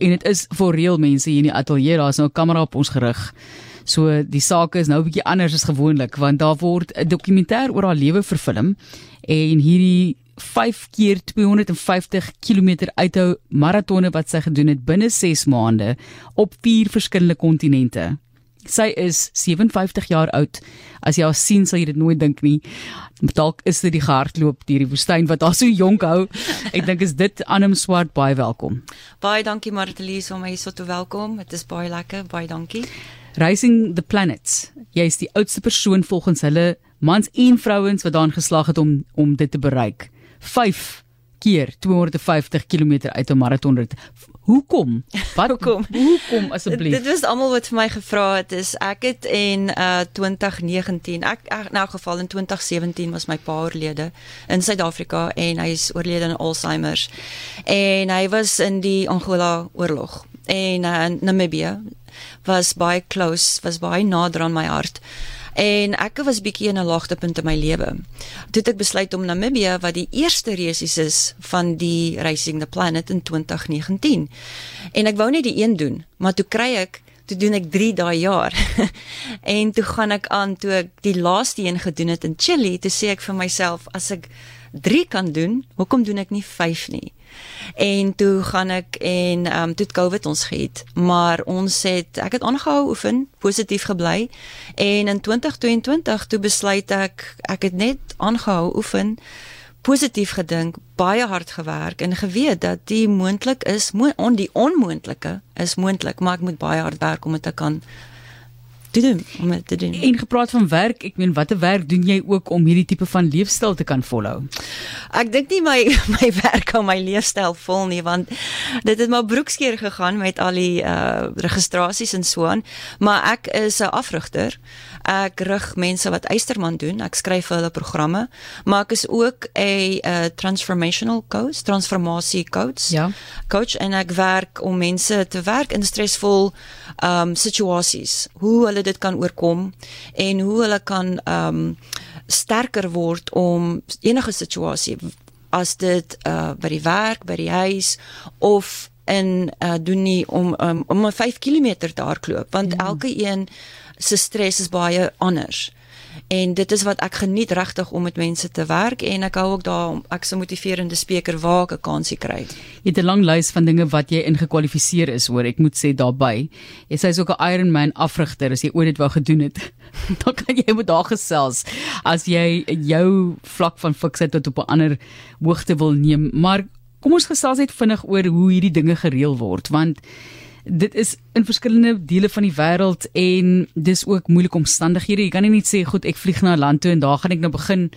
en dit is vir reël mense hier in die ateljee. Daar's nou 'n kamera op ons gerig. So die saak is nou 'n bietjie anders as gewoonlik want daar word 'n dokumentêr oor haar lewe vervilm en hierdie 5 keer 250 km uithou maratonne wat sy gedoen het binne 6 maande op 4 verskillende kontinente. Sy is 57 jaar oud. As jy haar sien, sal jy dit nooit dink nie. Dalk is dit die gehardloop deur die woestyn wat haar so jonk hou. Ek dink is dit Anem Swart baie welkom. Baie dankie Martelies om my hier so te welkom. Dit is baie lekker. Baie dankie. Racing the Planets. Jy is die oudste persoon volgens hulle mans en vrouens wat daarin geslaag het om om dit te bereik. 5 keer 250 km uit 'n maratonrit. Hoekom? Wat hoekom? Hoekom asseblief? Dit was almal wat vir my gevra het. Is ek het in uh 2019, ek, ek in elk geval in 2017 was my pa oorlede in Suid-Afrika en hy is oorlede aan Alzheimer. En hy was in die Angola oorlog en uh, Namibië was baie close, was baie nader aan my hart. En ek was bietjie in 'n laagtepunt in my lewe. Toe het ek besluit om Namibië wat die eerste resies is van die Racing the Planet in 2019. En ek wou net die een doen, maar toe kry ek toe doen ek 3 daai jaar. en toe gaan ek aan toe ek die laaste een gedoen het in Chili, toe sê ek vir myself as ek 3 kan doen, hoekom doen ek nie 5 nie? En toe gaan ek en ehm um, toe het COVID ons gehad, maar ons het ek het aangehou oefen, positief gebly. En in 2022 toe besluit ek ek het net aangehou oefen positief gedink, baie hard gewerk en geweet dat die moontlik is, mo on die onmoontlike is moontlik, maar ek moet baie hard werk om dit te kan te doen om dit te doen. En gepraat van werk, ek meen watter werk doen jy ook om hierdie tipe van leefstyl te kan volhou? Ek dink nie my my werk hou my leefstyl vol nie want dit het maar broekskeer gegaan met al die uh registrasies en so aan, maar ek is 'n afrigter. Ek rig mense wat eysterman doen. Ek skryf vir hulle programme, maar ek is ook 'n uh, transformational coach, transformasie coach. Ja. Coach en ek werk om mense te werk in stresvol um situasies. Hoe hulle dit kan oorkom en hoe hulle kan um sterker word om enige situasie as dit uh by die werk, by die huis of en uh doen nie om um, om 'n 5 km te hardloop want mm. elke een se stres is baie anders. En dit is wat ek geniet regtig om met mense te werk en ek hou ook daar ek se motiverende spreker waar ek 'n kansie kry. Jy het 'n lang lys van dinge wat jy ingekwalifiseer is, hoor, ek moet sê daarbey. Jy sê jy's ook 'n Ironman afrigter as jy ooit dit wou gedoen het. Dan kan jy met daar gesels as jy jou vlak van fiksheid tot op 'n ander hoogte wil neem. Maar kom ons gesels net vinnig oor hoe hierdie dinge gereël word want dit is in verskillende dele van die wêreld en dis ook moeilike omstandighede. Jy kan nie net sê goed, ek vlieg na 'n land toe en daar gaan ek nou begin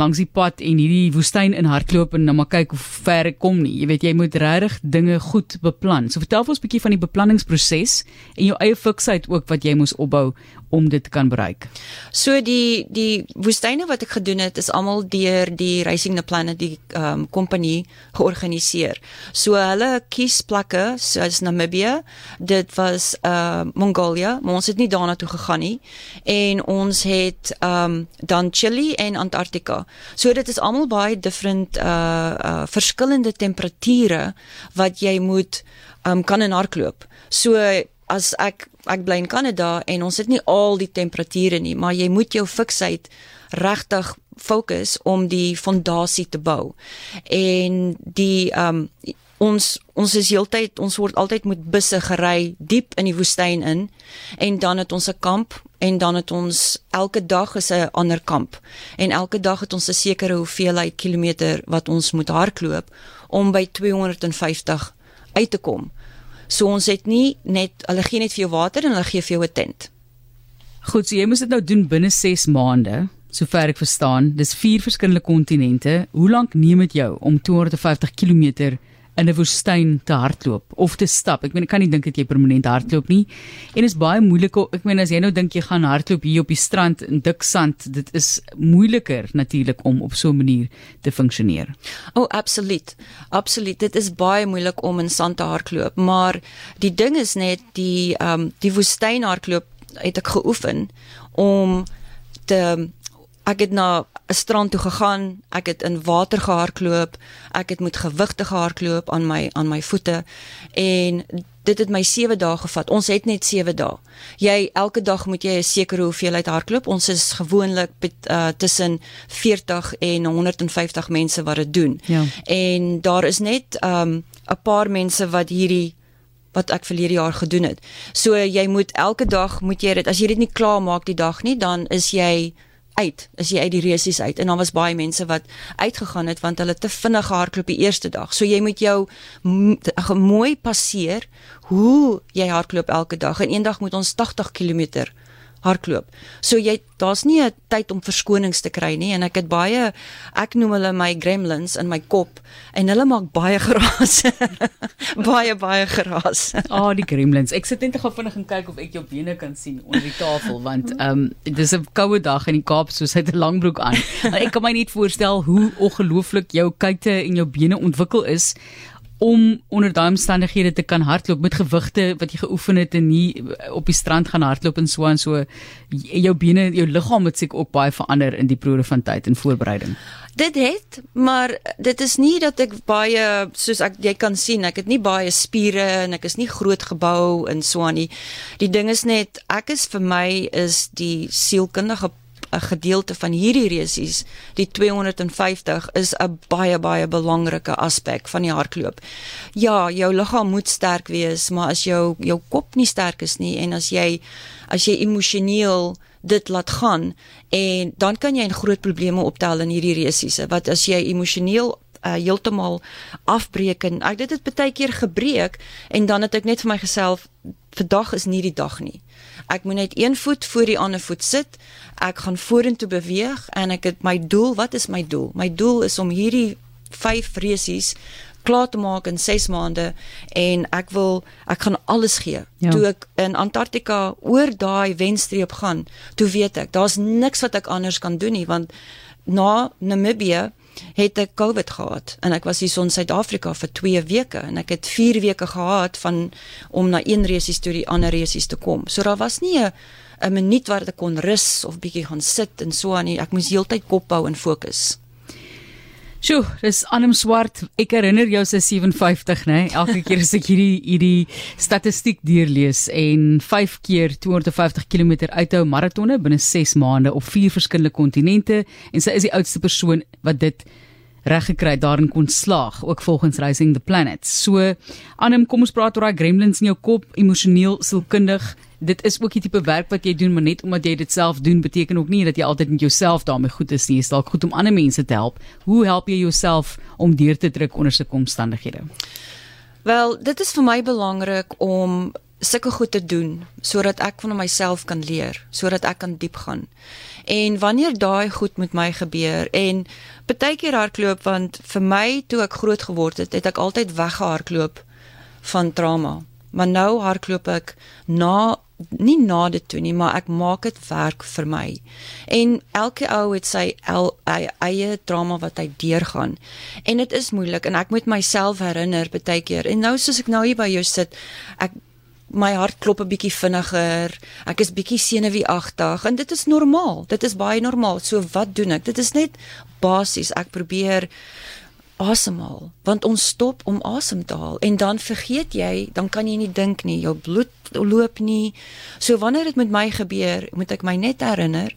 langs die pad en hierdie woestyn in hardloop en nou maar kyk hoe ver ek kom nie. Jy weet jy moet regtig dinge goed beplan. So vertel ons 'n bietjie van die beplanningsproses en jou eie fiksheid ook wat jy moes opbou om dit te kan bereik. So die die woestyne wat ek gedoen het is almal deur die Racing the Planet die ehm um, kompanie georganiseer. So hulle kies plekke soos Namibië, dit was ehm uh, Mongolië, maar ons het nie daarna toe gegaan nie en ons het ehm um, dan Chili en Antarktika. So dit is almal baie different uh uh verskillende temperature wat jy moet ehm um, kan in hardloop. So as ek ek bly in Kanada en ons het nie al die temperature nie, maar jy moet jou fiksheid regtig fokus om die fondasie te bou. En die ehm um, ons ons is heeltyd ons word altyd met busse gery diep in die woestyn in en dan het ons 'n kamp en dan het ons elke dag is 'n ander kamp en elke dag het ons 'n sekere hoeveelheid kilometer wat ons moet hardloop om by 250 uit te kom. So ons het nie net hulle gee net vir jou water en hulle gee vir jou 'n tent. Goed, so jy moet dit nou doen binne 6 maande, sover ek verstaan. Dis vier verskillende kontinente. Hoe lank neem dit jou om 250 km in 'n woestyn te hardloop of te stap. Ek meen ek kan nie dink dat jy permanent hardloop nie. En is baie moeilik. Ek meen as jy nou dink jy gaan hardloop hier op die strand in dik sand, dit is moeiliker natuurlik om op so 'n manier te funksioneer. O, oh, absoluut. Absoluut. Dit is baie moeilik om in sand te hardloop, maar die ding is net die ehm um, die woestyn hardloop het ek geoefen om te ek het na 'n strand toe gegaan, ek het in water gehardloop, ek het met gewigte gehardloop aan my aan my voete en dit het my 7 dae gevat. Ons het net 7 dae. Jy elke dag moet jy 'n sekere hoeveelheid hardloop. Ons is gewoonlik uh, tussen 40 en 150 mense wat dit doen. Ja. En daar is net 'n um, paar mense wat hierdie wat ek verlede jaar gedoen het. So jy moet elke dag moet jy dit as jy dit nie klaar maak die dag nie, dan is jy uit. Is jy uit die resies uit. En dan was baie mense wat uitgegaan het want hulle te vinnig hardloop die eerste dag. So jy moet jou mooi passeer hoe jy hardloop elke dag. En eendag moet ons 80 km hardloop. So jy daar's nie 'n tyd om verskonings te kry nie en ek het baie ek noem hulle my gremlins in my kop en hulle maak baie geraas. baie baie geraas. Ah, oh, die gremlins. Ek sit net gou vinnig en kyk of ek jou bene kan sien onder die tafel want ehm um, dis 'n koue dag in die Kaap soos hy 'n langbroek aan. ek kan my net voorstel hoe ongelooflik jou kuite en jou bene ontwikkel is om onder daai omstandighede te kan hardloop met gewigte wat jy geoefen het en nie op die strand gaan hardloop en so en so jou bene jou liggaam het seker ook baie verander in die periode van tyd en voorbereiding. Dit het, maar dit is nie dat ek baie soos ek jy kan sien, ek het nie baie spiere en ek is nie groot gebou en so aan nie. Die ding is net ek is vir my is die sielkundige 'n gedeelte van hierdie resies, die 250 is 'n baie baie belangrike aspek van die hardloop. Ja, jou liggaam moet sterk wees, maar as jou jou kop nie sterk is nie en as jy as jy emosioneel dit laat gaan en dan kan jy 'n groot probleme optel in hierdie resies. Wat as jy emosioneel uh, heeltemal afbreek en ek dit het baie keer gebreek en dan het ek net vir my geself vandag is nie die dag nie. Ek moet net een voet voor die ander voet sit. Ek gaan vorentoe beweeg en ek het my doel, wat is my doel? My doel is om hierdie 5 resies klaar te maak in 6 maande en ek wil ek gaan alles gee. Ja. Toe ek in Antarktika oor daai wenstreep gaan, toe weet ek, daar's niks wat ek anders kan doen nie want na Namibië het ek COVID gehad en ek was hier in Suid-Afrika vir 2 weke en ek het 4 weke gehad van om na een resies toe die ander resies te kom. So daar was nie 'n 'n minuut waar ek kon rus of bietjie gaan sit en so aan nie. Ek moes heeltyd kop hou en fokus. Sjoe, dis Anem Swart. Ek herinner jou se 57, né? Elke keer as ek hierdie hierdie statistiek deurlees en 5 keer 250 km uithou maratonne binne 6 maande op 4 verskillende kontinente en sy is die oudste persoon wat dit reggekry daarin kon slaag ook volgens Rising the Planet. So Anem, kom ons praat oor daai gremlins in jou kop, emosioneel, sielkundig, dit is ook die tipe werk wat jy doen, maar net omdat jy dit self doen beteken ook nie dat jy altyd met jouself daarmee goed is nie. Dit is dalk goed om ander mense te help. Hoe help jy jouself om deur te druk onder sulke omstandighede? Wel, dit is vir my belangrik om sulke goed te doen sodat ek van myself kan leer, sodat ek kan diep gaan. En wanneer daai goed met my gebeur en baie keer hardloop want vir my toe ek groot geword het, het ek altyd weggehardloop van trauma. Maar nou hardloop ek na nie na dit toe nie, maar ek maak dit werk vir my. En elke ou het sy el, eie drama wat hy deurgaan. En dit is moeilik en ek moet myself herinner baie keer. En nou soos ek nou hier by jou sit, ek my hart klop 'n bietjie vinniger. Ek is bietjie senuweeagtig en dit is normaal. Dit is baie normaal. So wat doen ek? Dit is net basies. Ek probeer asemhaal want ons stop om asem te haal. En dan vergeet jy dan kan jy nie dink nie jou bloed loop nie. So wanneer dit met my gebeur moet ek my net herinner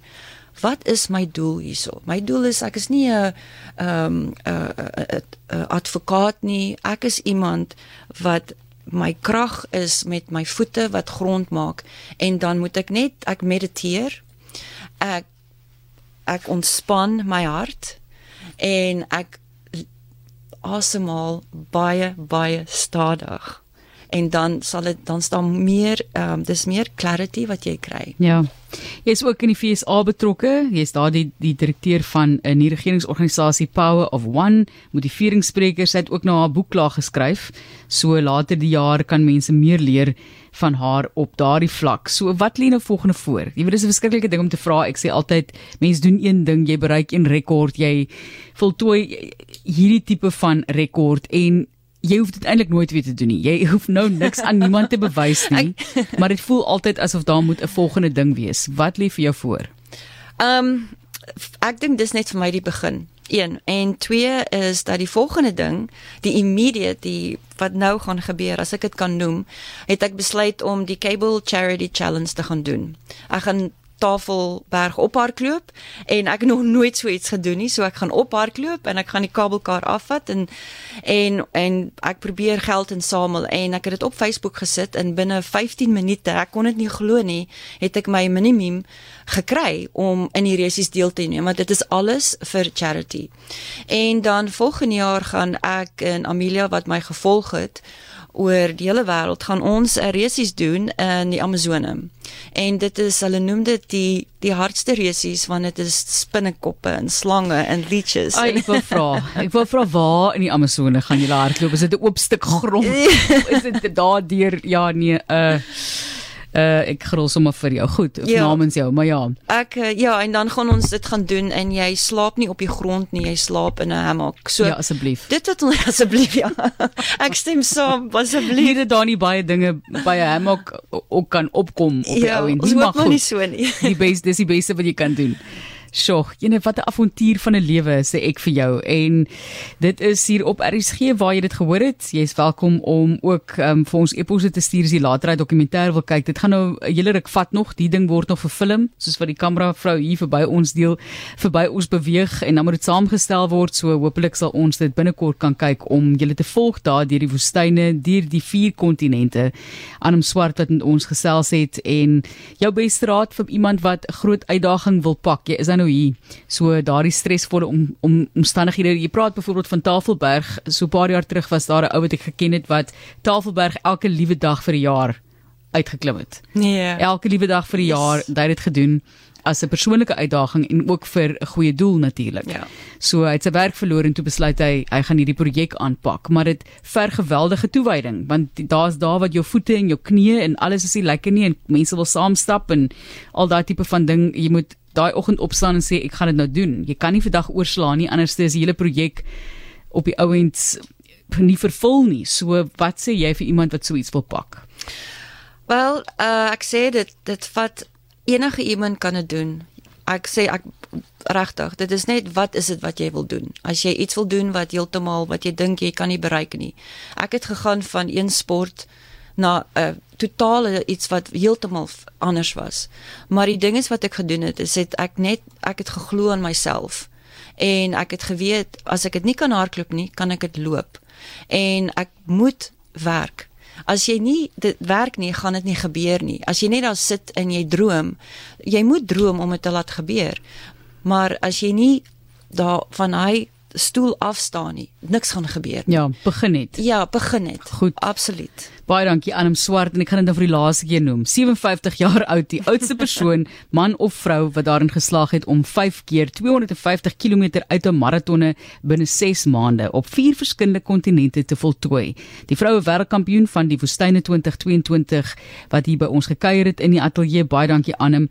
wat is my doel hierso? My doel is ek is nie 'n ehm 'n advokaat nie. Ek is iemand wat my krag is met my voete wat grond maak. En dan moet ek net ek mediteer. Ek ek ontspan my hart. En ek asemhaal baie baie stadig en dan sal dit dan staan meer ehm um, dis meer clarity wat jy kry. Ja. Jy's ook in die FSA betrokke. Jy's daar die die direkteur van 'n nie regeringsorganisasie Power of One, motiveringspreker. Sy het ook nou haar boek klaar geskryf. So later die jaar kan mense meer leer van haar op daardie vlak. So wat lê nou volgende voor? Jy weet dis 'n verskriklike ding om te vra. Ek sê altyd mense doen een ding, jy bereik 'n rekord, jy voltooi hierdie tipe van rekord en jy hoef dit eintlik nooit weer te doen nie. Jy hoef nou niks aan niemand te bewys nie, maar dit voel altyd asof daar moet 'n volgende ding wees. Wat lê vir jou voor? Ehm um, ek dink dis net vir my die begin. 1 en 2 is dat die volgende ding, die immediate die wat nou gaan gebeur as ek dit kan noem, het ek besluit om die Cable Charity Challenge te gaan doen. Ek gaan Tafelberg ophardloop en ek het nog nooit so iets gedoen nie. So ek gaan ophardloop en ek gaan die kabelkar afvat en en en ek probeer geld insamel en ek het dit op Facebook gesit en binne 15 minute ek kon dit nie glo nie het ek my minimum gekry om in die resies deel te neem want dit is alles vir charity. En dan volgende jaar gaan ek en Amelia wat my gevolg het oor die hele wêreld gaan ons 'n resies doen in die Amazone. En dit is hulle noem dit die die hardste resies want dit is spinnekoppe en slange en leeches. Ai, ek wil vra. Ek wil vra waar in die Amazone gaan julle hardloop? Is dit 'n oop stuk grond? is dit daardeur? Ja, nee, uh Uh ek grol sommer vir jou. Goed, ja, namens jou, maar ja. Ek uh, ja, en dan gaan ons dit gaan doen en jy slaap nie op die grond nie, jy slaap in 'n hammock. So Ja, asseblief. Dit wat ons asseblief ja. ek stem saam, asseblief. Hier daar nie baie dinge by 'n hammock ook kan opkom op die ja, ou en nie mag nie so nie. die beste dis die beste wat jy kan doen. Sjoe, jene wat 'n avontuur van 'n lewe sê ek vir jou en dit is hier op RSG waar jy dit gehoor het. Jy's welkom om ook um, vir ons eposse te stuur as jy later uit dokumentêr wil kyk. Dit gaan nou 'n hele ruk vat nog. Die ding word nog verfilm soos wat die kamera vrou hier verby ons deel verby ons beweeg en dan moet dit saamgestel word. So hopelik sal ons dit binnekort kan kyk om julle te volg daar deur die woestyne, deur die vier kontinente. Aan hom swart wat met ons gesels het en jou beste raad vir iemand wat 'n groot uitdaging wil pak. Jy is dan nou hier. So daardie stresvolle om, om omstandighede. Jy praat byvoorbeeld van Tafelberg. So 'n paar jaar terug was daar 'n ou wat ek geken het wat Tafelberg elke liewe dag vir 'n jaar uitgeklim het. Nee. Elke liewe dag vir 'n jaar, yes. hy het dit gedoen as 'n persoonlike uitdaging en ook vir 'n goeie doel natuurlik. Ja. So hy het sy werk verloor en toe besluit hy hy gaan hierdie projek aanpak, maar dit ver geweldige toewyding want daar's daar wat jou voete en jou knieë en alles is nie lekker nie en mense wil saam stap en al daai tipe van ding, jy moet daai oggend opstaan en sê ek gaan dit nou doen. Jy kan nie vandag oorslaan nie anders is die hele projek op die ouends nie vervul nie. So wat sê jy vir iemand wat so iets wil pak? Wel, uh, ek sê dit dit vat enige iemand kan dit doen. Ek sê ek regtig, dit is net wat is dit wat jy wil doen? As jy iets wil doen wat heeltemal wat jy dink jy kan nie bereik nie. Ek het gegaan van een sport na 'n uh, totale iets wat heeltemal anders was. Maar die ding is wat ek gedoen het, is het ek net ek het geglo aan myself en ek het geweet as ek dit nie kan hardloop nie, kan ek dit loop. En ek moet werk. As jy nie dit werk nie, gaan dit nie gebeur nie. As jy net daar sit en jy droom, jy moet droom om dit te laat gebeur. Maar as jy nie daar van hy stoel afstaan nie, niks gaan gebeur nie. Ja, begin net. Ja, begin net. Goed. Absoluut. Baie dankie aan hom swart en ek gaan dit nou vir die laaste keer noem. 57 jaar oud, die oudste persoon, man of vrou wat daarin geslaag het om 5 keer 250 km uit 'n maratonne binne 6 maande op 4 verskillende kontinente te voltooi. Die vroue wêreldkampioen van die Woestyne 2022 wat hier by ons gekuier het in die ateljee. Baie dankie aan hom.